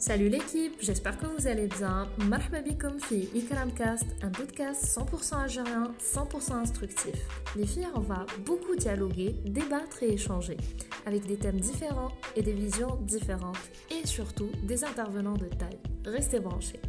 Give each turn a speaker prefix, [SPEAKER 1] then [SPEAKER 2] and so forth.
[SPEAKER 1] Salut l'équipe, j'espère que vous allez bien. Marhaba bikoum fi Ikramcast, un podcast 100% algérien, 100% instructif. Les filles, on va beaucoup dialoguer, débattre et échanger, avec des thèmes différents et des visions différentes, et surtout des intervenants de taille. Restez branchés.